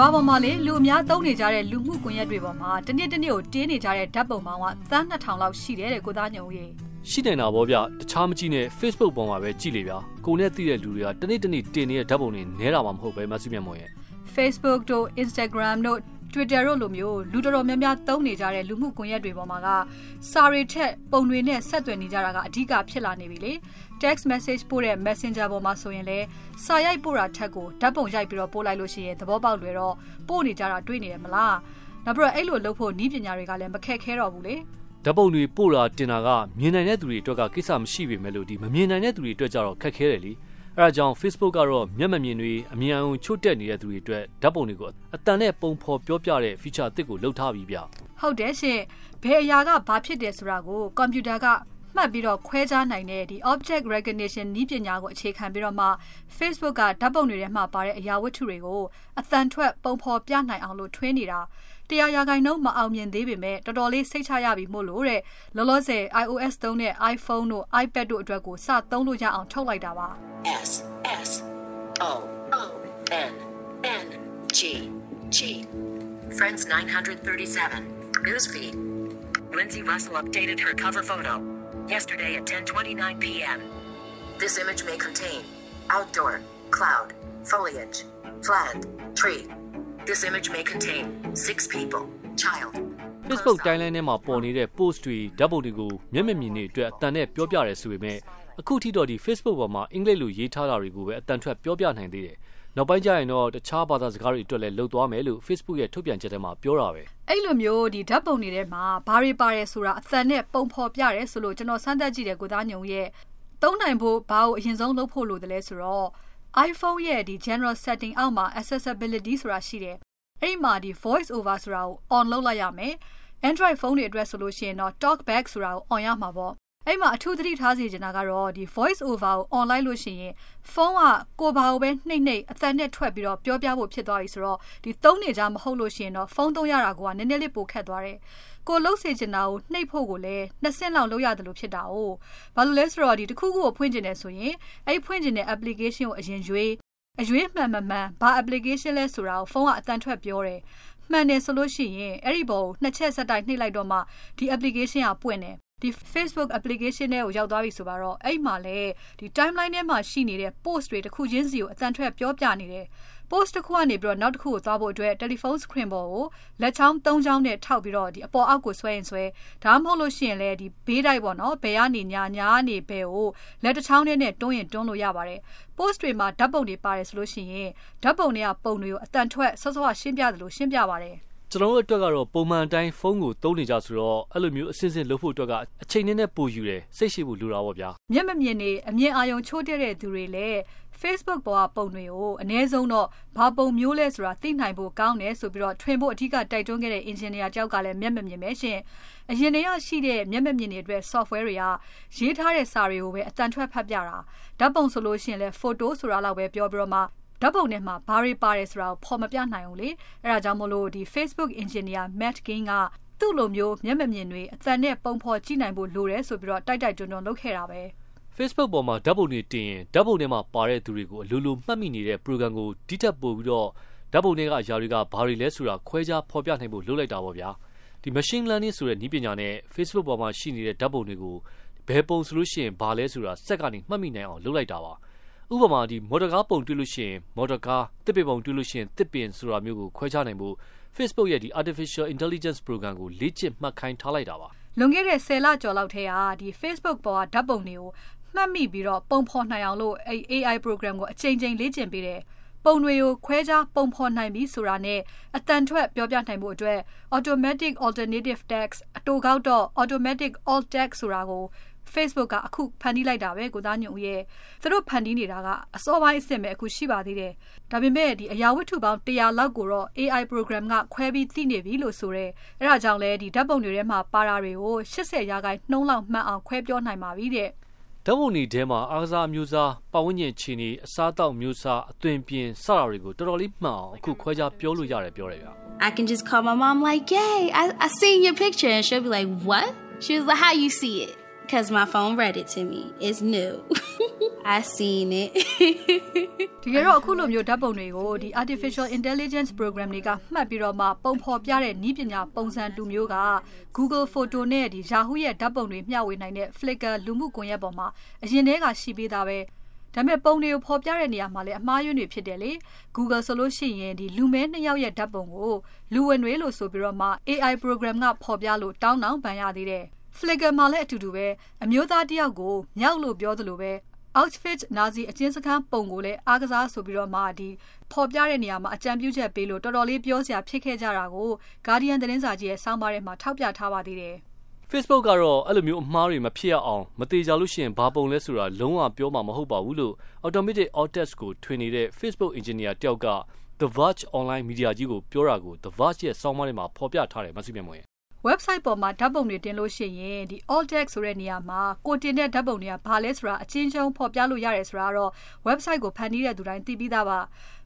ဘာပေါ်မှာလေလူအများသုံးနေကြတဲ့လူမှုကွန်ရက်တွေပေါ်မှာတနေ့တနေ့ကိုတင်းနေကြတဲ့ဓာတ်ပုံပေါင်းကသန်း2000လောက်ရှိတယ်တဲ့ကိုသားညုံကြီးရှိနေတာဗောဗျတခြားမကြည့်နဲ့ Facebook ပေါ်မှာပဲကြည့်လေဗျာကိုနဲ့သိတဲ့လူတွေကတနေ့တနေ့တင်နေတဲ့ဓာတ်ပုံတွေနဲတာမှမဟုတ်ပဲမဆုမြတ်မွန်ရဲ့ Facebook တို့ Instagram တို့ Twitter တို့လိုမျိုးလူတော်တော်များများသုံးနေကြတဲ့လူမှုကွန်ရက်တွေပေါ်မှာကစာရီထက်ပုံတွေနဲ့ဆက်သွယ်နေကြတာကအဓိကဖြစ်လာနေပြီလေ text message ပို့တဲ့ Messenger ပေါ်မှာဆိုရင်လည်းစာရိုက်ပို့တာထက်ကိုဓာတ်ပုံရိုက်ပြီးတော့ပို့လိုက်လို့ရှိရင်သဘောပေါက်လွယ်တော့ပို့နေကြတာတွေ့နေတယ်မလားနောက်ပြီးတော့အဲ့လိုလုပ်ဖို့ဤပညာတွေကလည်းမခက်ခဲတော့ဘူးလေဓာတ်ပုံတွေပို့တာတင်တာကမြင်နိုင်တဲ့သူတွေအတွက်ကကိစ္စမရှိပေမဲ့လို့ဒီမမြင်နိုင်တဲ့သူတွေအတွက်ကြတော့ခက်ခဲတယ်လी အဲဒါကြောင့် Facebook ကတော့မျက်မမြင်တွေအမြင်အောင်ချို့တက်နေတဲ့သူတွေအတွက်ဓာတ်ပုံတွေကိုအတန်နဲ့ပုံဖော်ပြောပြတဲ့ feature အသစ်ကိုလုပ်ထားပြီးဗျဟုတ်တယ်ရှင်ဘယ်အရာကဘာဖြစ်တယ်ဆိုတာကိုကွန်ပျူတာက မှတ်ပြီးတော့ခွဲခြားနိုင်တဲ့ဒီ object recognition နည်းပညာကိုအခြေခံပြီးတော့မှ Facebook ကဓာတ်ပုံတွေထဲမှာပါတဲ့အရာဝတ္ထုတွေကိုအသံထွက်ပုံဖော်ပြနိုင်အောင်လို့ထွင်းနေတာတရားရာဂိုင်နှုန်းမအောင်မြင်သေးပေမဲ့တော်တော်လေးစိတ်ချရပြီမို့လို့တဲ့လောလောဆယ် iOS သုံးတဲ့ iPhone တို့ iPad တို့အတွက်ကိုစသုံးလို့ရအောင်ထုတ်လိုက်တာပါ S S O O N N G G Friends 937 Newsfeed Lindsay Russell updated her cover photo yesterday at 10:29 p.m. This image may contain outdoor cloud foliage flat tree This image may contain 6 people, child. Facebook timeline ထဲမှာပေါ်နေတဲ့ post တွေဓာတ်ပုံတွေကိုမျက်မြင်မြင်တွေအတွက်အတန်နဲ့ပြောပြရဲဆိုပေမဲ့အခုထိတော့ဒီ Facebook ပေါ်မှာအင်္ဂလိပ်လိုရေးထားတာတွေကိုပဲအတန်ထွက်ပြောပြနိုင်သေးတယ်။ နောက်ပိုင်းကျရင်တော့တခြားဘာသာစကားတွေအတွက်လည်းလုပ်သွားမယ်လို့ Facebook ရဲ့ထုတ်ပြန်ချက်ထဲမှာပြောတာပဲ။အဲ့လိုမျိုးဒီဓာတ်ပုံတွေထဲမှာဘာတွေပါတယ်ဆိုတာအတန်နဲ့ပုံဖော်ပြရဲဆိုလို့ကျွန်တော်စမ်းသပ်ကြည့်တယ်ကိုသားညုံရဲ့သုံးနိုင်ဖို့ဘာကိုအရင်ဆုံးလုပ်ဖို့လိုတယ်လဲဆိုတော့ iPhone ရဲ့ဒီ general setting အောက်မှာ accessibility ဆိုတာရှိတယ်။အဲ့ဒီမှာဒီ voice over ဆိုတာကို on လုပ်လိုက်ရမယ်။ Android ဖုန်းတွေအတွက်ဆိုလို့ရှိရင်တော့ talkback ဆိုတာကို on ရမှာပေါ့။ အဲ့မှာအထူးသတိထားစီချင်တာကတော့ဒီ voice over ကို on လိုက်လို့ရှိရင်ဖုန်းကကိုဘာကိုပဲနှိမ့်နှိမ့်အသံနဲ့ထွက်ပြီးတော့ပြောပြဖို့ဖြစ်သွားပြီဆိုတော့ဒီသုံးနေကြမဟုတ်လို့ရှိရင်တော့ဖုန်းသုံးရတာကနည်းနည်းလေးပိုခက်သွားတယ်။ကိုလှုပ်စေချင်တာကိုနှိပ်ဖို့ကိုလည်းနှစ်ဆင့်လောက်လုပ်ရတယ်လို့ဖြစ်တာ哦။ဘာလို့လဲဆိုတော့ဒီတစ်ခုခုကိုဖွင့်ကျင်တယ်ဆိုရင်အဲ့ဖွင့်ကျင်တဲ့ application ကိုအရင်ရွေးအရွေးမှန်မမှန်ဘာ application လဲဆိုတာကိုဖုန်းကအတန်ထွက်ပြောတယ်မှန်တယ်ဆိုလို့ရှိရင်အဲ့ဒီဘောကိုနှစ်ချက်ဆက်တိုက်နှိပ်လိုက်တော့မှဒီ application ကပွင့်တယ် ဒီ Facebook application ထဲကိုရောက်သွားပြီဆိုတော့အဲ့မှာလေဒီ timeline ထဲမှာရှိနေတဲ့ post တွေတစ်ခုချင်းစီကိုအတန်ထွက်ပြောပြနေတယ် post တစ်ခုကနေပြီးတော့နောက်တစ်ခုကိုသွားဖို့အတွက် telephone screen ပေါ်ကိုလက်ချောင်း၃ချောင်းနဲ့ထောက်ပြီးတော့ဒီအပေါ်အောက်ကိုဆွဲရင်ဆွဲဒါမှမဟုတ်လို့ရှိရင်လည်းဒီဘေးတိုက်ပေါ့နော်ဘယ်ကနေညာညာနေဘယ်ကိုလက်တစ်ချောင်းနဲ့တွန်းရင်တွန်းလို့ရပါတယ် post တွေမှာဓာတ်ပုံတွေပါတယ်ဆိုလို့ရှိရင်ဓာတ်ပုံတွေကပုံတွေကိုအတန်ထွက်ဆော့ဆော့ရှင်းပြတယ်လို့ရှင်းပြပါတယ် ကျွန်တော်တို့အတွက်ကတော့ပုံမှန်တိုင်းဖုန်းကိုသုံးနေကြဆိုတော့အဲ့လိုမျိုးအစစ်စစ်လုပ်ဖို့အတွက်ကအချိန်နဲ့နဲ့ပိုယူတယ်စိတ်ရှိဖို့လိုတာပေါ့ဗျာမျက်မမြင်နေအမြင်အာရုံချိုးတဲ့သူတွေလည်း Facebook ပေါ်ကပုံတွေကိုအ ਨੇ ဆုံးတော့ဘာပုံမျိုးလဲဆိုတာသိနိုင်ဖို့ကောင်းတယ်ဆိုပြီးတော့ထွင်ဖို့အထူးကတိုက်တွန်းခဲ့တဲ့ engineer ကြောက်ကလည်းမျက်မမြင်ပဲရှင်အရင်တည်းကရှိတဲ့မျက်မမြင်တွေအတွက် software တွေကရေးထားတဲ့စာတွေကိုပဲအတန်ထွက်ဖတ်ပြတာဓာတ်ပုံဆိုလို့ရှိရင်လည်း photo ဆိုတာလောက်ပဲပြောပြီးတော့မှ ဓာတ်ပုံထဲမှာဘာတွေပါတယ်ဆိုတာကိုဖော်မပြနိုင်ဘူးလေအဲဒါကြောင့်မလို့ဒီ Facebook engineer Matt King ကသူ့လိုမျိုးမျက်မမြင်တွေအသံနဲ့ပုံဖော်ကြည့်နိုင်ဖို့လိုတယ်ဆိုပြီးတော့တိုက်တိုက်တွန်းတွန်းလုပ်ခဲ့တာပဲ Facebook ပေါ်မှာဓာတ်ပုံတွေတင်ရင်ဓာတ်ပုံထဲမှာပါတဲ့သူတွေကိုအလိုလိုမှတ်မိနေတဲ့ program ကိုဒီတက်ပို့ပြီးတော့ဓာတ်ပုံတွေကအရာတွေကဘာတွေလဲဆိုတာခွဲခြားဖော်ပြနိုင်ဖို့လုပ်လိုက်တာပေါ့ဗျာဒီ machine learning ဆိုတဲ့နည်းပညာနဲ့ Facebook ပေါ်မှာရှိနေတဲ့ဓာတ်ပုံတွေကိုဘယ်ပုံဆိုလို့ရှိရင်ဘာလဲဆိုတာစက်ကနေမှတ်မိနိုင်အောင်လုပ်လိုက်တာပါ ဥပမာဒီမော်တော်ကားပုံတွေ့လို့ရှိရင်မော်တော်ကားတစ်ပင်ပုံတွေ့လို့ရှိရင်တစ်ပင်ဆိုတာမျိုးကိုခွဲခြားနိုင်ဖို့ Facebook ရဲ့ဒီ artificial intelligence program ကိုလေ့ကျင့်မှတ်ခိုင်းထားလိုက်တာပါလွန်ခဲ့တဲ့10လကျော်လောက်ထဲကဒီ Facebook ပေါ်ကဓာတ်ပုံတွေကိုမှတ်မိပြီးတော့ပုံဖော်နိုင်အောင်လို့အဲ AI program ကိုအချိန်ချင်းလေ့ကျင့်ပေးတယ်ပုံတွေကိုခွဲခြားပုံဖော်နိုင်ပြီဆိုတာနဲ့အတန်ထွက်ပြောပြနိုင်မှုအတွက် automatic alternative text အတူကောက်တော့ automatic alt text ဆိုတာကို Facebook ကအခုဖန်တီးလိုက်တာပဲကိုသားညုံရဲ့သူတို့ဖန်တီးနေတာကအစောပိုင်းအစ်စ်ပဲအခုရှိပါသေးတယ်ဒါပေမဲ့ဒီအရာဝတ္ထုပေါင်း100လောက်ကိုတော့ AI program ကခွဲပြီးသိနေပြီလို့ဆိုရဲအဲဒါကြောင့်လဲဒီဓာတ်ပုံတွေထဲမှာပါတာတွေကို80ရာခိုင်နှုန်းလောက်မှတ်အောင်ခွဲပြောနိုင်ပါပြီတဲ့ဓာတ်ပုံတွေထဲမှာအားကစားမျိုးစားပတ်ဝန်းကျင်ခြေနေအစားတောက်မျိုးစားအသွင်ပြင်စတာတွေကိုတော်တော်လေးမှန်အောင်အခုခွဲခြားပြောလို့ရတယ်ပြောတယ်ဗျ I can just call my mom like, "Yay, I I seen your picture." and she'll be like, "What?" She was like, "How you see it?" Cause my phone read it to me. It's new. I seen it. တကယ်တော့အခုလိုမျိုးဓာတ်ပုံတွေကိုဒီ artificial intelligence program တွေကမှတ်ပြီးတော့မှပုံဖော်ပြတဲ့နည်းပညာပုံစံတူမျိုးက Google Photo နဲ့ဒီ Yahoo ရဲ့ဓာတ်ပုံတွေမျှဝေနိုင်တဲ့ Flickr လူမှုကွန်ရက်ပေါ်မှာအရင်တည်းကရှိပေးတာပဲဒါပေမဲ့ပုံတွေကိုဖော်ပြတဲ့နေရာမှာလည်းအမှားယွင်းတွေဖြစ်တယ်လေ Google ဆိုလို့ရှိရင်ဒီလူမဲနှစ်ယောက်ရဲ့ဓာတ်ပုံကိုလူဝင်တွေလို့ဆိုပြီးတော့မှ AI program ကဖော်ပြလို့တောင်းတောင်းပန်ရသေးတယ် Flickr မှာလည်းအတူတူပဲအမျိုးသားတယောက်ကိုမြောက်လို့ပြောသလိုပဲ Auschwitz နာဇီအကျဉ်းစခန်းပုံကိုလည်းအားကစားဆိုပြီးတော့မှဒီဖော်ပြတဲ့နေရာမှာအကြံပြုချက်ပေးလို့တော်တော်လေးပြောစရာဖြစ်ခဲ့ကြတာကို Guardian သတင်းစာကြီးရဲ့စောင်းပါးထဲမှာထောက်ပြထားပါသေးတယ်။ Facebook ကတော့အဲ့လိုမျိုးအမှားတွေမဖြစ်ရအောင်မသေးကြလို့ရှိရင်ဘာပုံလဲဆိုတာလုံးဝပြောမှာမဟုတ်ပါဘူးလို့ Automatic Audits ကိုထွင်နေတဲ့ Facebook engineer တယောက်က The Verge Online Media ကြီးကိုပြောတာကို The Verge ရဲ့စောင်းပါးထဲမှာဖော်ပြထားတယ်မသိမြင်မွေ website ပေါ်မှာဓာတ်ပုံတွေတင်လို့ရှိရင်ဒီ alt text ဆိုတဲ့နေရာမှာကိုတင်တဲ့ဓာတ်ပုံတွေကဘာလဲဆိုတာအချင်းချင်းဖော်ပြလို့ရတယ်ဆိုတာတော့ website ကိုဖန်တီးတဲ့သူတိုင်းသိပြီးသားပါ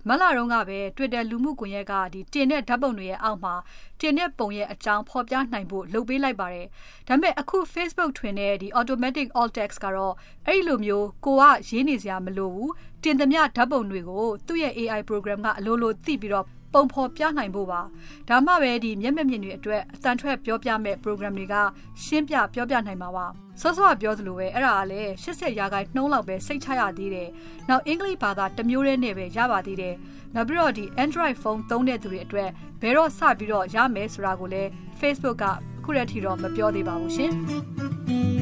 မလာတော့ကပဲ Twitter လူမှုကွန်ရက်ကဒီတင်တဲ့ဓာတ်ပုံတွေရဲ့အောက်မှာတင်တဲ့ပုံရဲ့အကြောင်းဖော်ပြနိုင်ဖို့လုပ်ပေးလိုက်ပါတယ်ဒါပေမဲ့အခု Facebook ထွင်တဲ့ဒီ automatic alt text ကတော့အဲ့လိုမျိုးကိုကရေးနေစရာမလိုဘူးတင်သမျှဓာတ်ပုံတွေကိုသူ့ရဲ့ AI program ကအလိုလိုသိပြီးတော့ ပုံဖော်ပြနိုင်ဖို့ပါဒါမှပဲဒီမျက်မျက်မြင်တွေအတွက်အတန်ထွက်ပြောပြမဲ့ program တွေကရှင်းပြပြောပြနိုင်မှာပါစောစောကပြောသလိုပဲအဲ့ဒါကလည်း80ရာခိုင်နှုန်းလောက်ပဲစိတ်ချရသေးတယ်နောက်အင်္ဂလိပ်ဘာသာတစ်မျိုးတည်းနဲ့ပဲရပါသေးတယ်နောက်ပြီးတော့ဒီ Android phone သုံးတဲ့သူတွေအတွက်ဘယ်တော့စပြီးတော့ရမယ်ဆိုတာကိုလည်း Facebook ကခုရက်ထိတော့မပြောသေးပါဘူးရှင်